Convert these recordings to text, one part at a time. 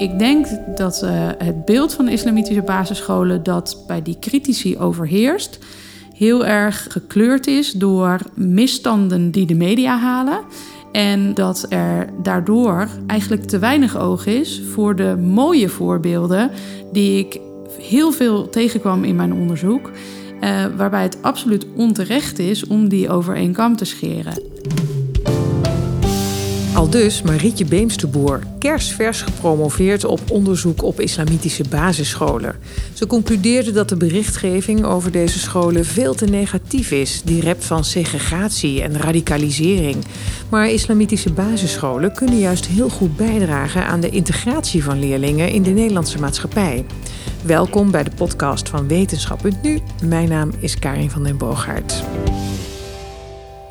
Ik denk dat uh, het beeld van de islamitische basisscholen dat bij die critici overheerst, heel erg gekleurd is door misstanden die de media halen. En dat er daardoor eigenlijk te weinig oog is voor de mooie voorbeelden die ik heel veel tegenkwam in mijn onderzoek. Uh, waarbij het absoluut onterecht is om die over één kam te scheren. Dus Marietje Beemsterboer, kerstvers gepromoveerd op onderzoek op islamitische basisscholen. Ze concludeerde dat de berichtgeving over deze scholen veel te negatief is. Die rept van segregatie en radicalisering. Maar islamitische basisscholen kunnen juist heel goed bijdragen aan de integratie van leerlingen in de Nederlandse maatschappij. Welkom bij de podcast van Wetenschap.nu. Mijn naam is Karin van den Boogaard.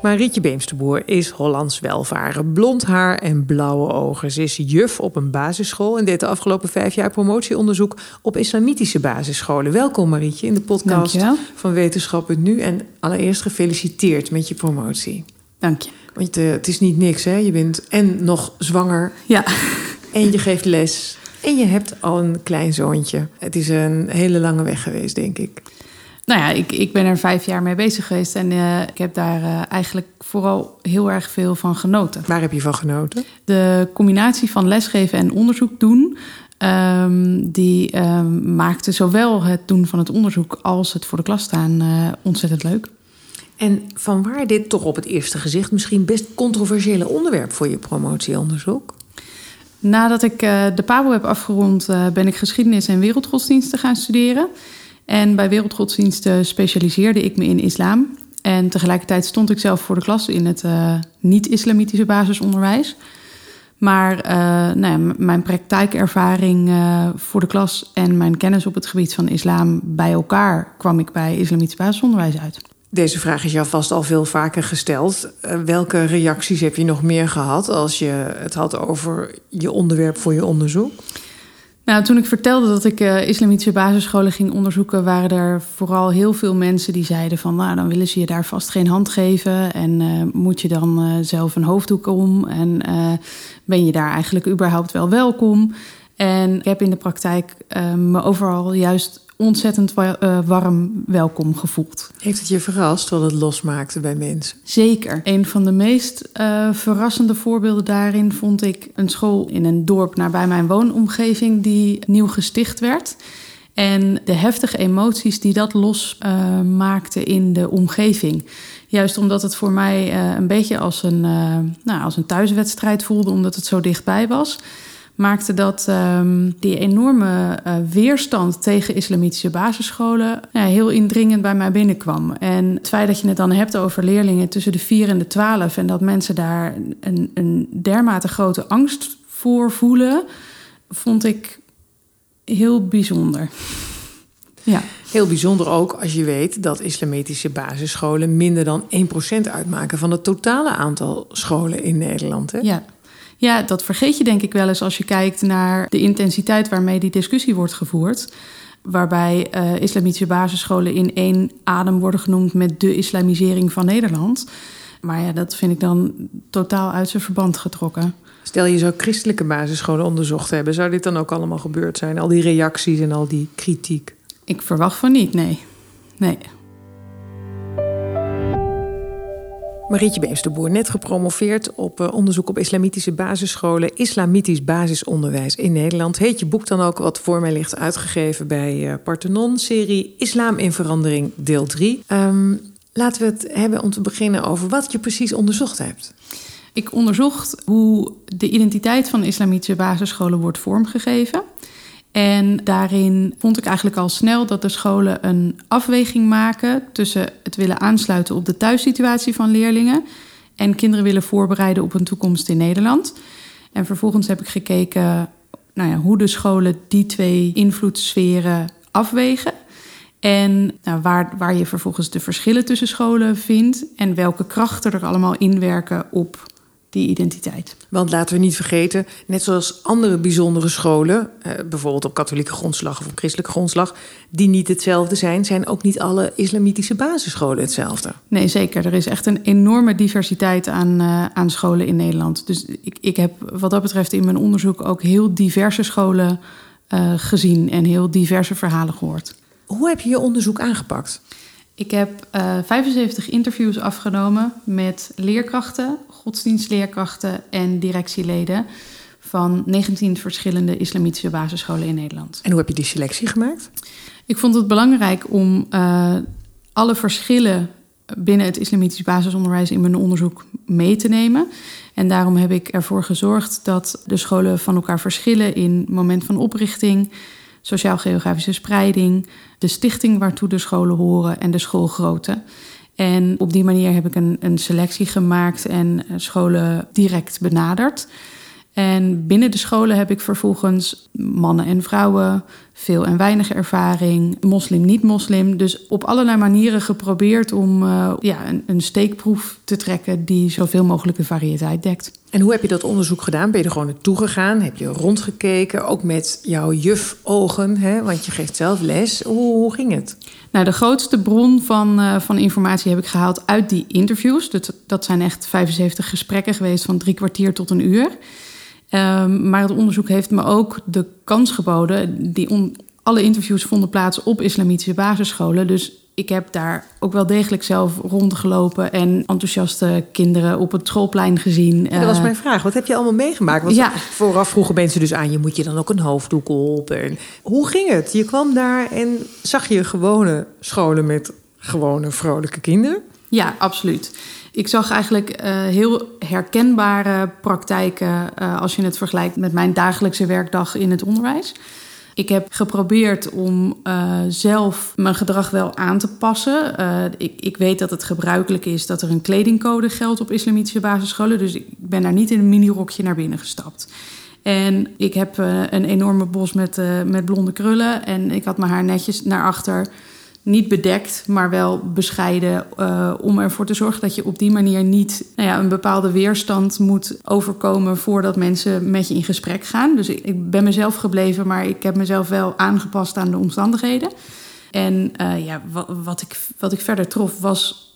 Marietje Beemsterboer is Hollands welvaren. Blond haar en blauwe ogen. Ze is juf op een basisschool en deed de afgelopen vijf jaar promotieonderzoek op islamitische basisscholen. Welkom Marietje in de podcast van Wetenschappen Nu. En allereerst gefeliciteerd met je promotie. Dank je. Want uh, het is niet niks, hè? Je bent en nog zwanger. Ja. En je geeft les. En je hebt al een klein zoontje. Het is een hele lange weg geweest, denk ik. Nou ja, ik, ik ben er vijf jaar mee bezig geweest en uh, ik heb daar uh, eigenlijk vooral heel erg veel van genoten. Waar heb je van genoten? De combinatie van lesgeven en onderzoek doen. Um, die um, maakte zowel het doen van het onderzoek als het voor de klas staan uh, ontzettend leuk. En van waar dit toch op het eerste gezicht misschien best controversiële onderwerp voor je promotieonderzoek? Nadat ik de PABO heb afgerond, ben ik geschiedenis en wereldgodsdiensten gaan studeren. En bij wereldgodsdiensten specialiseerde ik me in islam. En tegelijkertijd stond ik zelf voor de klas in het uh, niet-islamitische basisonderwijs. Maar uh, nou mijn praktijkervaring uh, voor de klas en mijn kennis op het gebied van islam bij elkaar kwam ik bij islamitisch basisonderwijs uit. Deze vraag is jou vast al veel vaker gesteld. welke reacties heb je nog meer gehad als je het had over je onderwerp voor je onderzoek? Nou, toen ik vertelde dat ik uh, islamitische basisscholen ging onderzoeken, waren er vooral heel veel mensen die zeiden van, nou, dan willen ze je daar vast geen hand geven en uh, moet je dan uh, zelf een hoofddoek om en ben je daar eigenlijk überhaupt wel welkom? En ik heb in de praktijk me overal juist ontzettend uh, warm welkom gevoeld. Heeft het je verrast wat het losmaakte bij mensen? Zeker. Een van de meest uh, verrassende voorbeelden daarin vond ik een school in een dorp nabij mijn woonomgeving die nieuw gesticht werd. En de heftige emoties die dat losmaakte uh, in de omgeving. Juist omdat het voor mij een beetje als een, nou, als een thuiswedstrijd voelde, omdat het zo dichtbij was maakte dat um, die enorme uh, weerstand tegen islamitische basisscholen ja, heel indringend bij mij binnenkwam. En het feit dat je het dan hebt over leerlingen tussen de 4 en de 12 en dat mensen daar een, een dermate grote angst voor voelen, vond ik heel bijzonder. Ja. Heel bijzonder ook als je weet dat islamitische basisscholen minder dan 1% uitmaken van het totale aantal scholen in Nederland. Hè? Ja. Ja, dat vergeet je denk ik wel eens als je kijkt naar de intensiteit waarmee die discussie wordt gevoerd. Waarbij uh, islamitische basisscholen in één adem worden genoemd met de islamisering van Nederland. Maar ja, dat vind ik dan totaal uit zijn verband getrokken. Stel je zou christelijke basisscholen onderzocht hebben, zou dit dan ook allemaal gebeurd zijn? Al die reacties en al die kritiek? Ik verwacht van niet, nee. Nee. Marietje Beemsterboer, net gepromoveerd op uh, onderzoek op islamitische basisscholen, islamitisch basisonderwijs in Nederland. Heet je boek dan ook, wat voor mij ligt, uitgegeven bij uh, Parthenon, serie Islam in Verandering, deel 3. Um, ehm, laten we het hebben om te beginnen over wat je precies onderzocht hebt. Ik onderzocht hoe de identiteit van islamitische basisscholen wordt vormgegeven. En daarin vond ik eigenlijk al snel dat de scholen een afweging maken tussen het willen aansluiten op de thuissituatie van leerlingen en kinderen willen voorbereiden op een toekomst in Nederland. En vervolgens heb ik gekeken nou ja, hoe de scholen die twee invloedssferen afwegen. En nou, waar, waar je vervolgens de verschillen tussen scholen vindt en welke krachten er allemaal inwerken op die identiteit. Want laten we niet vergeten, net zoals andere bijzondere scholen, eh, bijvoorbeeld op katholieke grondslag of op christelijke grondslag, die niet hetzelfde zijn, zijn ook niet alle islamitische basisscholen hetzelfde. Nee, zeker. Er is echt een enorme diversiteit aan, uh, aan scholen in Nederland. Dus ik, ik heb wat dat betreft in mijn onderzoek ook heel diverse scholen uh, gezien en heel diverse verhalen gehoord. Hoe heb je je onderzoek aangepakt? Ik heb uh, 75 interviews afgenomen met leerkrachten, godsdienstleerkrachten en directieleden van 19 verschillende islamitische basisscholen in Nederland. En hoe heb je die selectie gemaakt? Ik vond het belangrijk om uh, alle verschillen binnen het islamitisch basisonderwijs in mijn onderzoek mee te nemen. En daarom heb ik ervoor gezorgd dat de scholen van elkaar verschillen in moment van oprichting, sociaal-geografische spreiding, de stichting waartoe de scholen horen en de schoolgrootte. En op die manier heb ik een, een selectie gemaakt en eh, scholen direct benaderd. En binnen de scholen heb ik vervolgens mannen en vrouwen, veel en weinig ervaring, moslim, niet-moslim. Dus op allerlei manieren geprobeerd om uh, ja, een, een, steekproef te trekken die zoveel mogelijk de variëteit dekt. En hoe heb je dat onderzoek gedaan? Ben je er gewoon naartoe gegaan? Heb je rondgekeken? Ook met jouw juf-ogen, hè? want je geeft zelf les. Hoe, hoe ging het? Nou, de grootste bron van, uh, van informatie heb ik gehaald uit die interviews. Dat, dat zijn echt 75 gesprekken geweest van drie kwartier tot een uur. Um, maar het onderzoek heeft me ook de kans geboden. Die on, alle interviews vonden plaats op islamitische basisscholen. Dus ik heb daar ook wel degelijk zelf rondgelopen en enthousiaste kinderen op het schoolplein gezien. Ja, dat was mijn vraag. Wat heb je allemaal meegemaakt? Want ja. vooraf vroegen mensen dus aan je, moet je dan ook een hoofddoek op? En hoe ging het? Je kwam daar en zag je gewone scholen met gewone vrolijke kinderen? Ja, absoluut. Ik zag eigenlijk uh, heel herkenbare praktijken uh, als je het vergelijkt met mijn dagelijkse werkdag in het onderwijs. Ik heb geprobeerd om uh, zelf mijn gedrag wel aan te passen. Ik, ik, weet dat het gebruikelijk is dat er een kledingcode geldt op islamitische basisscholen. Dus ik ben daar niet in een minirokje naar binnen gestapt. En ik heb een enorme bos met, met blonde krullen. En ik had mijn haar netjes naar achter niet bedekt, maar wel bescheiden. Uh, om ervoor te zorgen dat je op die manier niet nou ja, een bepaalde weerstand moet overkomen voordat mensen met je in gesprek gaan. Dus ik, ben mezelf gebleven, maar ik heb mezelf wel aangepast aan de omstandigheden. En uh, ja, wat, ik, wat ik verder trof was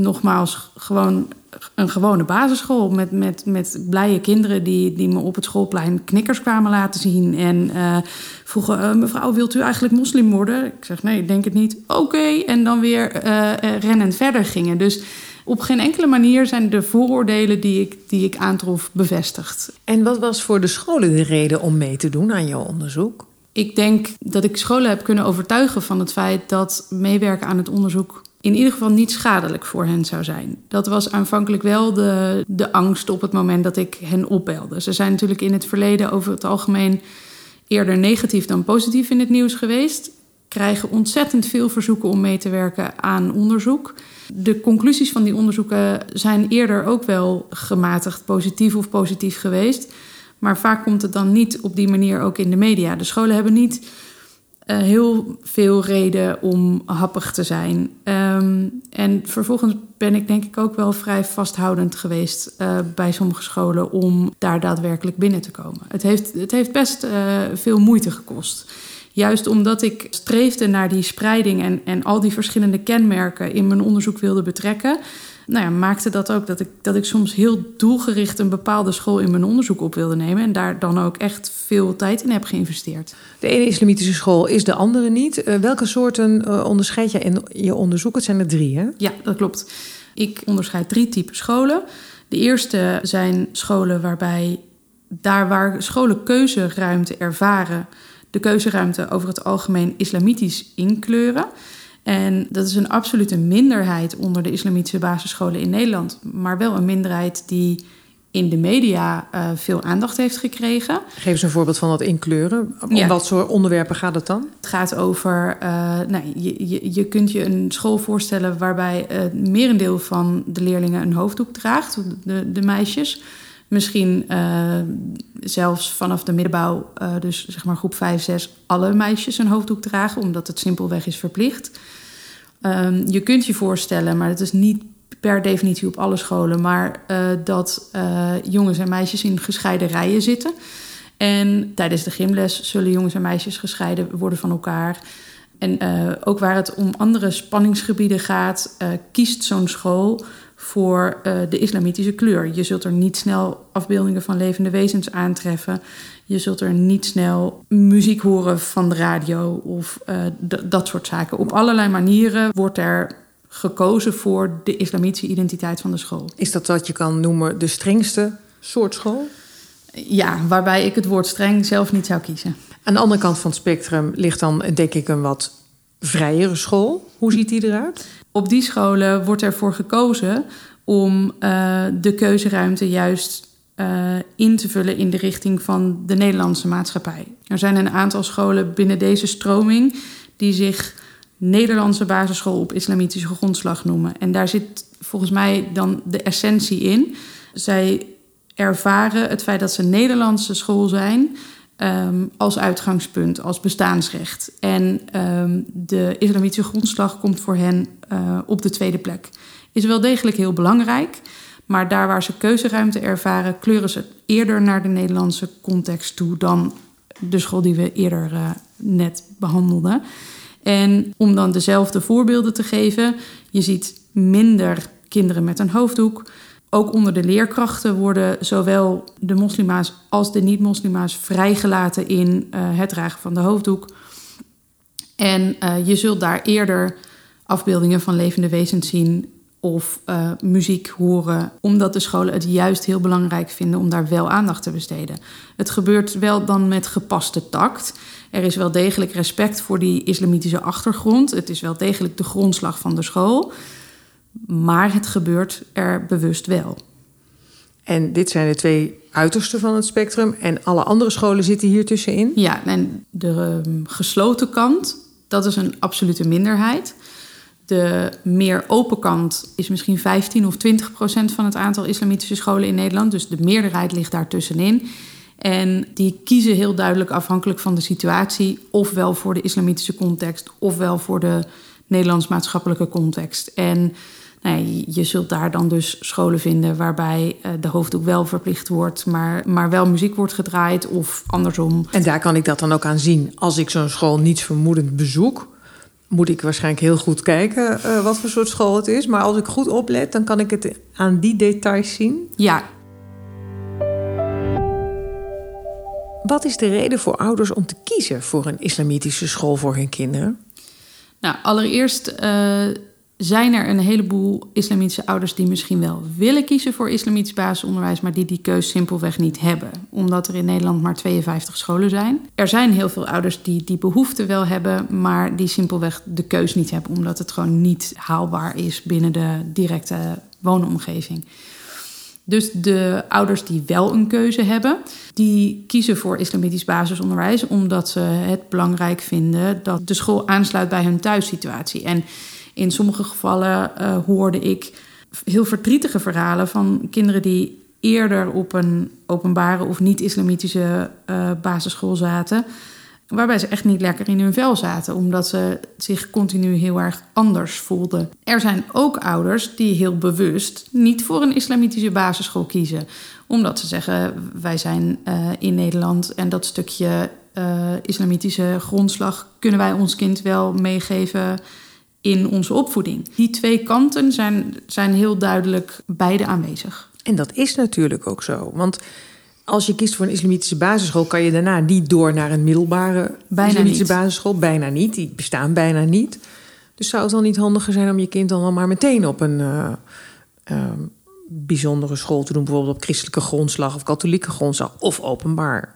nogmaals gewoon een gewone basisschool met, met, met blije kinderen die, die me op het schoolplein knikkers kwamen laten zien. En uh, vroegen: uh, Mevrouw, wilt u eigenlijk moslim worden? Ik zeg: Nee, ik denk het niet. Oké. En dan weer uh, rennend verder gingen. Dus op geen enkele manier zijn de vooroordelen die ik, die ik aantrof bevestigd. En wat was voor de scholen de reden om mee te doen aan jouw onderzoek? Ik denk dat ik scholen heb kunnen overtuigen van het feit dat meewerken aan het onderzoek in ieder geval niet schadelijk voor hen zou zijn. Dat was aanvankelijk wel de, de angst op het moment dat ik hen opbelde. Ze zijn natuurlijk in het verleden over het algemeen eerder negatief dan positief in het nieuws geweest. Krijgen ontzettend veel verzoeken om mee te werken aan onderzoek. De conclusies van die onderzoeken zijn eerder ook wel gematigd positief of positief geweest. Maar vaak komt het dan niet op die manier ook in de media. De scholen hebben niet uh, heel veel reden om happig te zijn. Um, en vervolgens ben ik denk ik ook wel vrij vasthoudend geweest uh, bij sommige scholen om daar daadwerkelijk binnen te komen. Het heeft, het heeft best uh, veel moeite gekost. Juist omdat ik streefde naar die spreiding en, en al die verschillende kenmerken in mijn onderzoek wilde betrekken, nou ja, maakte dat ook dat ik, dat ik soms heel doelgericht een bepaalde school in mijn onderzoek op wilde nemen. En daar dan ook echt veel tijd in heb geïnvesteerd. De ene islamitische school is de andere niet. Uh, welke soorten uh, onderscheid je in je onderzoek? Het zijn er drie, hè? Ja, dat klopt. Ik onderscheid drie typen scholen. De eerste zijn scholen waarbij daar waar scholen keuzeruimte ervaren, de keuzeruimte over het algemeen islamitisch inkleuren. En dat is een absolute minderheid onder de islamitische basisscholen in Nederland. Maar wel een minderheid die in de media uh, veel aandacht heeft gekregen. Geef eens een voorbeeld van dat inkleuren. Om ja. wat soort onderwerpen gaat het dan? Het gaat over, uh, nou, je, je, je kunt je een school voorstellen waarbij het merendeel van de leerlingen een hoofddoek draagt, de, de meisjes. Misschien uh, zelfs vanaf de middenbouw, dus zeg maar groep 5, 6, alle meisjes een hoofddoek dragen, omdat het simpelweg is verplicht. Um, je kunt je voorstellen, maar het is niet per definitie op alle scholen, maar uh, dat jongens en meisjes in gescheiden rijen zitten. En tijdens de gymles zullen jongens en meisjes gescheiden worden van elkaar. En ook waar het om andere spanningsgebieden gaat, kiest zo'n school voor de islamitische kleur. Je zult er niet snel afbeeldingen van levende wezens aantreffen. Je zult er niet snel muziek horen van de radio of dat soort zaken. Op allerlei manieren wordt er gekozen voor de islamitische identiteit van de school. Is dat wat je kan noemen de strengste soort school? Ja, waarbij ik het woord streng zelf niet zou kiezen. Aan de andere kant van het spectrum ligt dan, denk ik, een wat vrijere school. Hoe ziet die eruit? Op die scholen wordt ervoor gekozen om uh, de keuzeruimte juist uh, in te vullen in de richting van de Nederlandse maatschappij. Er zijn een aantal scholen binnen deze stroming die zich Nederlandse basisschool op islamitische grondslag noemen. En daar zit volgens mij dan de essentie in. Zij ervaren het feit dat ze Nederlandse school zijn um, als uitgangspunt, als bestaansrecht. En um, de islamitische grondslag komt voor hen uh, op de tweede plek. Is wel degelijk heel belangrijk. Maar daar waar ze keuzeruimte ervaren, kleuren ze eerder naar de Nederlandse context toe dan de school die we eerder uh, net behandelden. En om dan dezelfde voorbeelden te geven, je ziet minder kinderen met een hoofddoek. Ook onder de leerkrachten worden zowel de moslima's als de niet-moslima's vrijgelaten in uh, het dragen van de hoofddoek. En uh, je zult daar eerder afbeeldingen van levende wezens zien of uh, muziek horen, omdat de scholen het juist heel belangrijk vinden om daar wel aandacht te besteden. Het gebeurt wel dan met gepaste tact. Er is wel degelijk respect voor die islamitische achtergrond. Het is wel degelijk de grondslag van de school. Maar het gebeurt er bewust wel. En dit zijn de twee uitersten van het spectrum. En alle andere scholen zitten hier tussenin? Ja, en de um, gesloten kant, dat is een absolute minderheid. De meer open kant is misschien 15 of 20 procent van het aantal islamitische scholen in Nederland. Dus de meerderheid ligt daar tussenin. En die kiezen heel duidelijk afhankelijk van de situatie, ofwel voor de islamitische context, ofwel voor de Nederlands maatschappelijke context. En nou ja, je zult daar dan dus scholen vinden waarbij uh, de hoofddoek wel verplicht wordt, maar, maar wel muziek wordt gedraaid of andersom. En daar kan ik dat dan ook aan zien. Als ik zo'n school niets vermoedend bezoek, moet ik waarschijnlijk heel goed kijken uh, wat voor soort school het is. Maar als ik goed oplet, dan kan ik het aan die details zien. Ja, Wat is de reden voor ouders om te kiezen voor een islamitische school voor hun kinderen? Nou, allereerst uh, zijn er een heleboel islamitische ouders die misschien wel willen kiezen voor islamitisch basisonderwijs, maar die die keus simpelweg niet hebben, omdat er in Nederland maar 52 scholen zijn. Er zijn heel veel ouders die die behoefte wel hebben, maar die simpelweg de keus niet hebben, omdat het gewoon niet haalbaar is binnen de directe woonomgeving. Dus de ouders die wel een keuze hebben, die kiezen voor islamitisch basisonderwijs omdat ze het belangrijk vinden dat de school aansluit bij hun thuissituatie. En in sommige gevallen uh, hoorde ik heel verdrietige verhalen van kinderen die eerder op een openbare of niet-islamitische uh, basisschool zaten waarbij ze echt niet lekker in hun vel zaten, omdat ze zich continu heel erg anders voelden. Er zijn ook ouders die heel bewust niet voor een islamitische basisschool kiezen, omdat ze zeggen: wij zijn uh, in Nederland en dat stukje islamitische grondslag kunnen wij ons kind wel meegeven in onze opvoeding. Die twee kanten zijn, zijn heel duidelijk beide aanwezig. En dat is natuurlijk ook zo, want als je kiest voor een islamitische basisschool, kan je daarna niet door naar een middelbare bijna islamitische niet. basisschool. Bijna niet. Die bestaan bijna niet. Dus zou het dan niet handiger zijn om je kind dan maar meteen op een uh, uh, bijzondere school te doen, bijvoorbeeld op christelijke grondslag of katholieke grondslag of openbaar?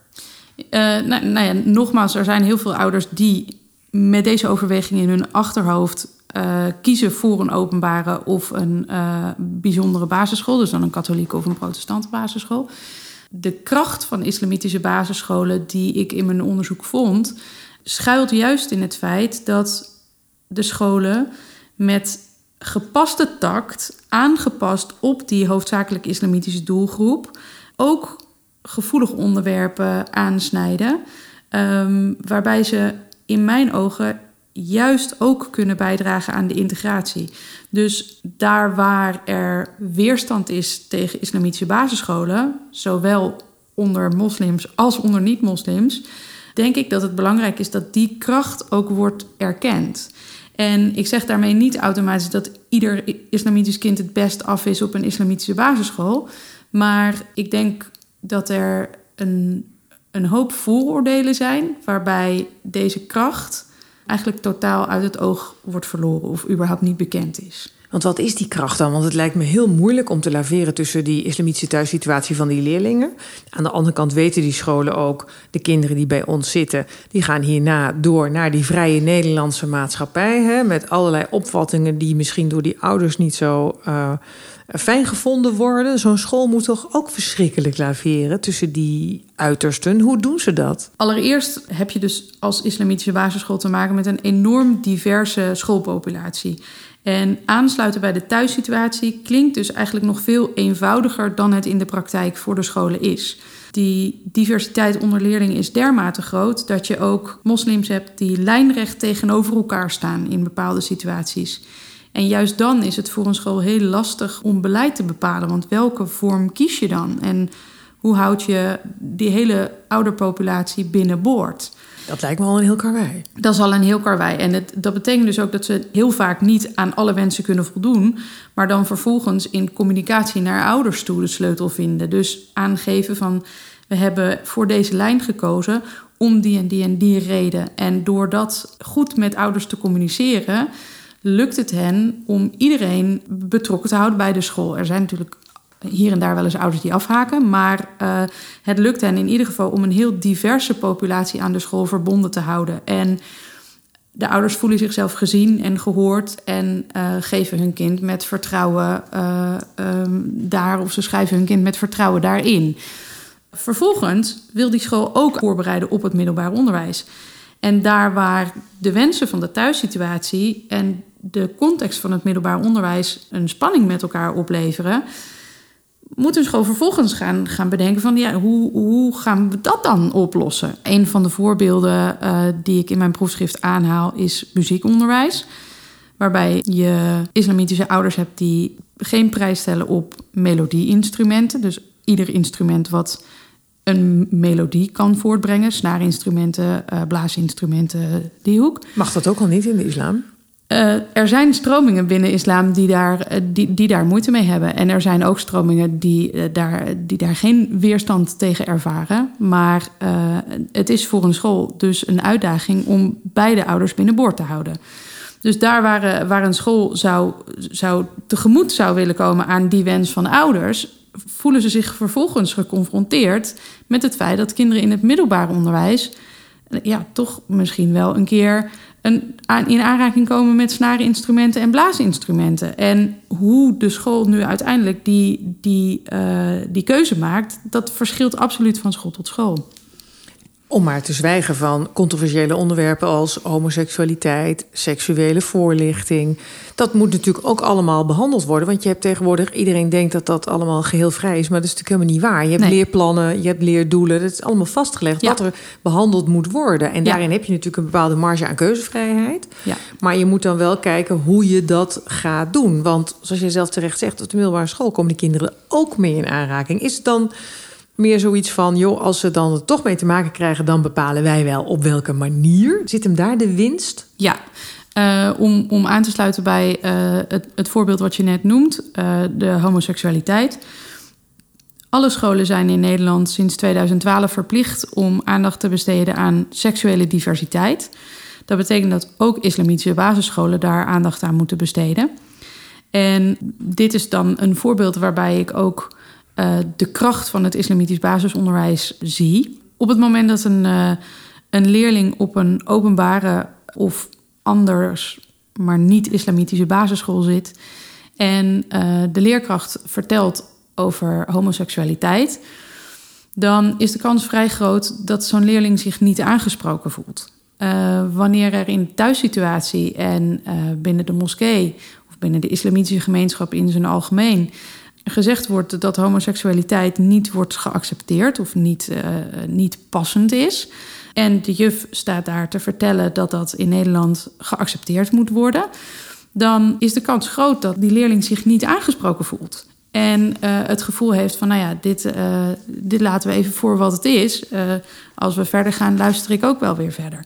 Uh, nou, nou ja, nogmaals, er zijn heel veel ouders die met deze overweging in hun achterhoofd uh, kiezen voor een openbare of een uh, bijzondere basisschool, dus dan een katholieke of een protestante basisschool. De kracht van islamitische basisscholen die ik in mijn onderzoek vond, schuilt juist in het feit dat de scholen met gepaste tact, aangepast op die hoofdzakelijk islamitische doelgroep, ook gevoelige onderwerpen aansnijden, um, waarbij ze in mijn ogen juist ook kunnen bijdragen aan de integratie. Dus daar waar er weerstand is tegen islamitische basisscholen, zowel onder moslims als onder niet-moslims, denk ik dat het belangrijk is dat die kracht ook wordt erkend. En ik zeg daarmee niet automatisch dat ieder islamitisch kind het best af is op een islamitische basisschool. Maar ik denk dat er een, een hoop vooroordelen zijn waarbij deze kracht eigenlijk totaal uit het oog wordt verloren of überhaupt niet bekend is. Want wat is die kracht dan? Want het lijkt me heel moeilijk om te laveren tussen die islamitische thuissituatie van die leerlingen. Aan de andere kant weten die scholen ook, de kinderen die bij ons zitten, die gaan hierna door naar die vrije Nederlandse maatschappij. Hè, met allerlei opvattingen die misschien door die ouders niet zo uh, fijn gevonden worden. Zo'n school moet toch ook verschrikkelijk laveren tussen die uitersten. Hoe doen ze dat? Allereerst heb je dus als islamitische basisschool te maken met een enorm diverse schoolpopulatie. En aansluiten bij de thuissituatie klinkt dus eigenlijk nog veel eenvoudiger dan het in de praktijk voor de scholen is. Die diversiteit onder leerlingen is dermate groot dat je ook moslims hebt die lijnrecht tegenover elkaar staan in bepaalde situaties. En juist dan is het voor een school heel lastig om beleid te bepalen, want welke vorm kies je dan? En hoe houd je die hele ouderpopulatie binnenboord? Dat lijkt me al een heel karwei. Dat is al een heel karwei. En het, dat betekent dus ook dat ze heel vaak niet aan alle wensen kunnen voldoen. Maar dan vervolgens in communicatie naar ouders toe de sleutel vinden. Dus aangeven van we hebben voor deze lijn gekozen om die en die en die reden. En door dat goed met ouders te communiceren, lukt het hen om iedereen betrokken te houden bij de school. Er zijn natuurlijk hier en daar wel eens ouders die afhaken. Maar uh, het lukt hen in ieder geval om een heel diverse populatie aan de school verbonden te houden. En de ouders voelen zichzelf gezien en gehoord en uh, geven hun kind met vertrouwen uh, daar, of ze schrijven hun kind met vertrouwen daarin. Vervolgens wil die school ook voorbereiden op het middelbaar onderwijs. En daar waar de wensen van de thuissituatie en de context van het middelbaar onderwijs een spanning met elkaar opleveren, moeten dus gewoon vervolgens gaan, gaan bedenken van ja, hoe, hoe gaan we dat dan oplossen? Een van de voorbeelden uh, die ik in mijn proefschrift aanhaal is muziekonderwijs. Waarbij je islamitische ouders hebt die geen prijs stellen op melodieinstrumenten. Dus ieder instrument wat een melodie kan voortbrengen. Snaarinstrumenten, uh, blaasinstrumenten, die hoek. Mag dat ook al niet in de islam? Uh, er zijn stromingen binnen islam die daar, uh, die, die daar moeite mee hebben. En er zijn ook stromingen die, uh, daar, die daar geen weerstand tegen ervaren. Maar het is voor een school dus een uitdaging om beide ouders binnenboord te houden. Dus daar waar, waar een school zou, zou tegemoet zou willen komen aan die wens van ouders, voelen ze zich vervolgens geconfronteerd met het feit dat kinderen in het middelbaar onderwijs ja, toch misschien wel een keer een, in aanraking komen met snareninstrumenten en blaasinstrumenten. En hoe de school nu uiteindelijk die, die, uh, die keuze maakt, dat verschilt absoluut van school tot school. Om maar te zwijgen van controversiële onderwerpen als homoseksualiteit, seksuele voorlichting. Dat moet natuurlijk ook allemaal behandeld worden. Want je hebt tegenwoordig, iedereen denkt dat dat allemaal geheel vrij is. Maar dat is natuurlijk helemaal niet waar. Je hebt nee. leerplannen, je hebt leerdoelen. Dat is allemaal vastgelegd ja. wat er behandeld moet worden. En daarin heb je natuurlijk een bepaalde marge aan keuzevrijheid. Ja. Maar je moet dan wel kijken hoe je dat gaat doen. Want zoals je zelf terecht zegt, op de middelbare school komen de kinderen ook mee in aanraking. Is het dan meer zoiets van, joh, als ze dan er toch mee te maken krijgen, dan bepalen wij wel op welke manier. Zit hem daar de winst? Ja. Uh, om, om aan te sluiten bij uh, het, het voorbeeld wat je net noemt, uh, de homoseksualiteit. Alle scholen zijn in Nederland sinds 2012 verplicht om aandacht te besteden aan seksuele diversiteit. Dat betekent dat ook islamitische basisscholen daar aandacht aan moeten besteden. En dit is dan een voorbeeld waarbij ik ook uh, de kracht van het islamitisch basisonderwijs zie. Op het moment dat een, uh, een leerling op een openbare of anders, maar niet islamitische basisschool zit en uh, de leerkracht vertelt over homoseksualiteit, dan is de kans vrij groot dat zo'n leerling zich niet aangesproken voelt. wanneer er in de thuissituatie en binnen de moskee of binnen de islamitische gemeenschap in zijn algemeen gezegd wordt dat homoseksualiteit niet wordt geaccepteerd of niet, uh, niet passend is. En de juf staat daar te vertellen dat dat in Nederland geaccepteerd moet worden. Dan is de kans groot dat die leerling zich niet aangesproken voelt. En uh, het gevoel heeft van, nou ja, dit, uh, dit laten we even voor wat het is. Als we verder gaan, luister ik ook wel weer verder.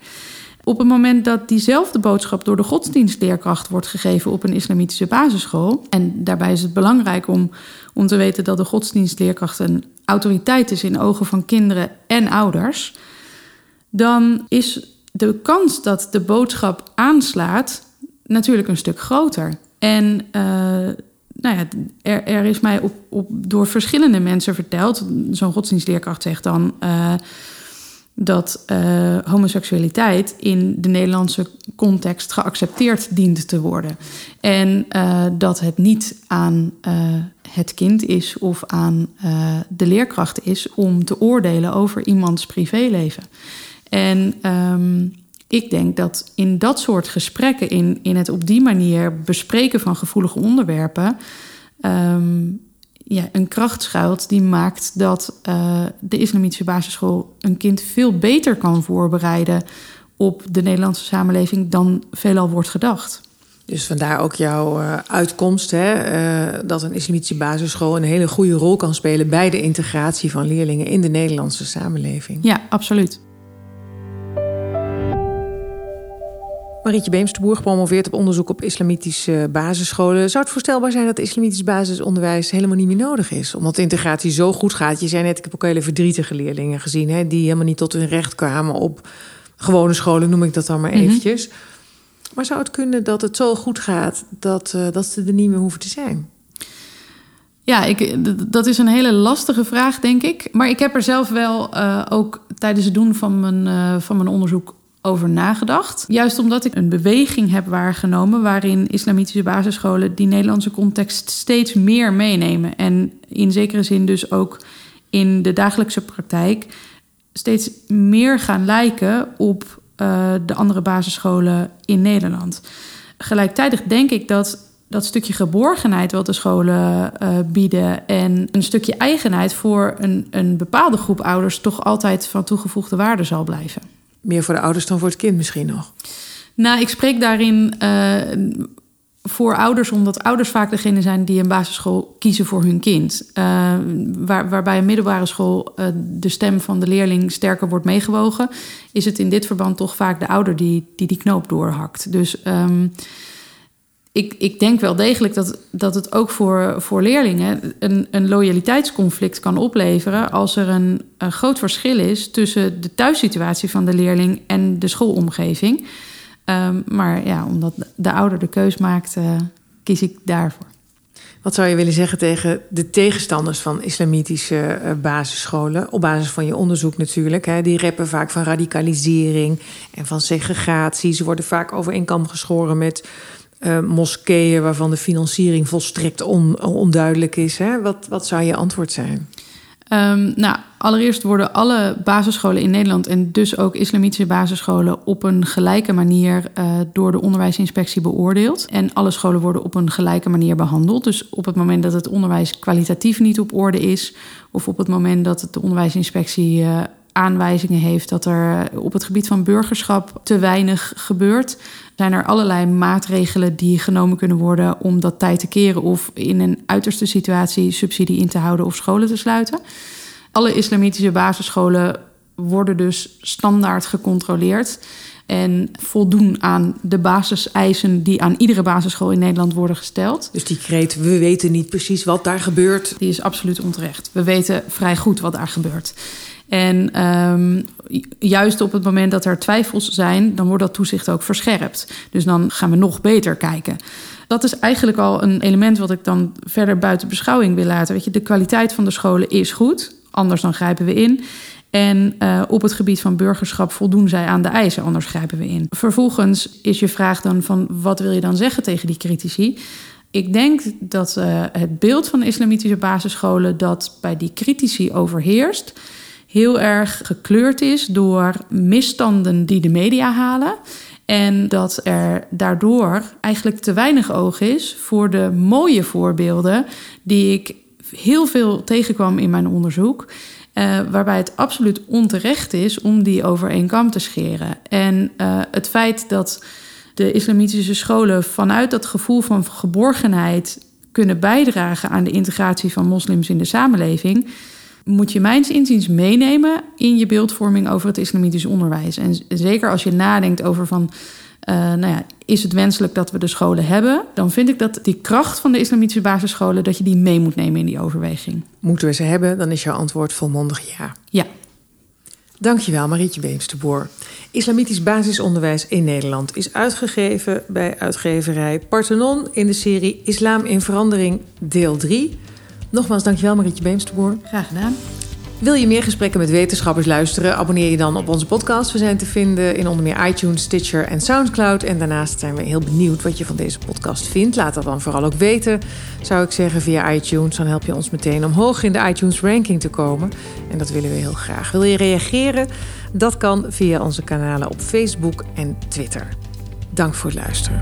Op het moment dat diezelfde boodschap door de godsdienstleerkracht wordt gegeven op een islamitische basisschool. En daarbij is het belangrijk om, om te weten dat de godsdienstleerkracht een autoriteit is in ogen van kinderen en ouders. Dan is de kans dat de boodschap aanslaat natuurlijk een stuk groter. En nou ja, er, is mij op, op, door verschillende mensen verteld. Zo'n godsdienstleerkracht zegt dan uh, dat uh, homoseksualiteit in de Nederlandse context geaccepteerd dient te worden. En uh, dat het niet aan het kind is of aan de leerkracht is om te oordelen over iemands privéleven. En um, ik denk dat in dat soort gesprekken, in, in het op die manier bespreken van gevoelige onderwerpen, um, ja, een kracht schuilt die maakt dat uh, de islamitische basisschool een kind veel beter kan voorbereiden op de Nederlandse samenleving dan veelal wordt gedacht. Dus vandaar ook jouw uh, uitkomst, hè, uh, dat een islamitische basisschool een hele goede rol kan spelen bij de integratie van leerlingen in de Nederlandse samenleving. Ja, absoluut. Marietje Beemsterboer gepromoveerd op onderzoek op islamitische basisscholen. Zou het voorstelbaar zijn dat islamitisch basisonderwijs helemaal niet meer nodig is? Omdat de integratie zo goed gaat. Je zei net, ik heb ook hele verdrietige leerlingen gezien... Hè, die helemaal niet tot hun recht kwamen op gewone scholen, noem ik dat dan maar mhm. eventjes. Maar zou het kunnen dat het zo goed gaat dat, uh, dat ze er niet meer hoeven te zijn? Ja, ik, dat is een hele lastige vraag, denk ik. Maar ik heb er zelf wel uh, ook tijdens het doen van mijn, uh, van mijn onderzoek over nagedacht. Juist omdat ik een beweging heb waargenomen waarin islamitische basisscholen die Nederlandse context steeds meer meenemen. En in zekere zin dus ook in de dagelijkse praktijk steeds meer gaan lijken op uh, de andere basisscholen in Nederland. Gelijktijdig denk ik dat dat stukje geborgenheid wat de scholen uh, bieden en een stukje eigenheid voor een, een bepaalde groep ouders toch altijd van toegevoegde waarde zal blijven meer voor de ouders dan voor het kind misschien nog? Nou, ik spreek daarin uh, voor ouders, omdat ouders vaak degene zijn die een basisschool kiezen voor hun kind. Uh, waar, waarbij een middelbare school uh, de stem van de leerling sterker wordt meegewogen, is het in dit verband toch vaak de ouder die die, die knoop doorhakt. Dus. Um, ik, ik denk wel degelijk dat, dat het ook voor, voor leerlingen een, een loyaliteitsconflict kan opleveren als er een, een groot verschil is tussen de thuissituatie van de leerling en de schoolomgeving. Um, maar ja, omdat de ouder de keus maakt, uh, kies ik daarvoor. Wat zou je willen zeggen tegen de tegenstanders van islamitische uh, basisscholen? Op basis van je onderzoek natuurlijk. Hè? Die reppen vaak van radicalisering en van segregatie. Ze worden vaak over één kam geschoren met uh, moskeeën waarvan de financiering volstrekt on, onduidelijk is. Hè? Wat, wat zou je antwoord zijn? Um, nou, allereerst worden alle basisscholen in Nederland en dus ook islamitische basisscholen op een gelijke manier uh, door de onderwijsinspectie beoordeeld. En alle scholen worden op een gelijke manier behandeld. Dus op het moment dat het onderwijs kwalitatief niet op orde is, of op het moment dat de onderwijsinspectie uh, aanwijzingen heeft dat er op het gebied van burgerschap te weinig gebeurt, zijn er allerlei maatregelen die genomen kunnen worden om dat tijd te keren of in een uiterste situatie subsidie in te houden of scholen te sluiten. Alle islamitische basisscholen worden dus standaard gecontroleerd en voldoen aan de basiseisen die aan iedere basisschool in Nederland worden gesteld. Dus die kreet, we weten niet precies wat daar gebeurt. Die is absoluut onterecht. We weten vrij goed wat daar gebeurt. En um, juist op het moment dat er twijfels zijn, dan wordt dat toezicht ook verscherpt. Dus dan gaan we nog beter kijken. Dat is eigenlijk al een element wat ik dan verder buiten beschouwing wil laten. Weet je, de kwaliteit van de scholen is goed, anders dan grijpen we in. En uh, op het gebied van burgerschap voldoen zij aan de eisen, anders grijpen we in. Vervolgens is je vraag dan van wat wil je dan zeggen tegen die critici? Ik denk dat uh, het beeld van islamitische basisscholen dat bij die critici overheerst, heel erg gekleurd is door misstanden die de media halen. En dat er daardoor eigenlijk te weinig oog is voor de mooie voorbeelden die ik heel veel tegenkwam in mijn onderzoek. Uh, waarbij het absoluut onterecht is om die over één kam te scheren. En uh, het feit dat de islamitische scholen vanuit dat gevoel van geborgenheid kunnen bijdragen aan de integratie van moslims in de samenleving, moet je mijns inziens meenemen in je beeldvorming over het islamitisch onderwijs. En zeker als je nadenkt over van uh, nou ja, is het wenselijk dat we de scholen hebben? Dan vind ik dat die kracht van de islamitische basisscholen, dat je die mee moet nemen in die overweging. Moeten we ze hebben? Dan is jouw antwoord volmondig ja. Ja. Dankjewel, Marietje Beemsterboer. Islamitisch basisonderwijs in Nederland is uitgegeven bij uitgeverij Parthenon in de serie Islam in Verandering, deel 3. Nogmaals, dankjewel, Marietje Beemsterboer. Graag gedaan. Wil je meer gesprekken met wetenschappers luisteren? Abonneer je dan op onze podcast. We zijn te vinden in onder meer iTunes, Stitcher en Soundcloud. En daarnaast zijn we heel benieuwd wat je van deze podcast vindt. Laat dat dan vooral ook weten, zou ik zeggen, via iTunes. Dan help je ons meteen om hoog in de iTunes ranking te komen. En dat willen we heel graag. Wil je reageren? Dat kan via onze kanalen op Facebook en Twitter. Dank voor het luisteren.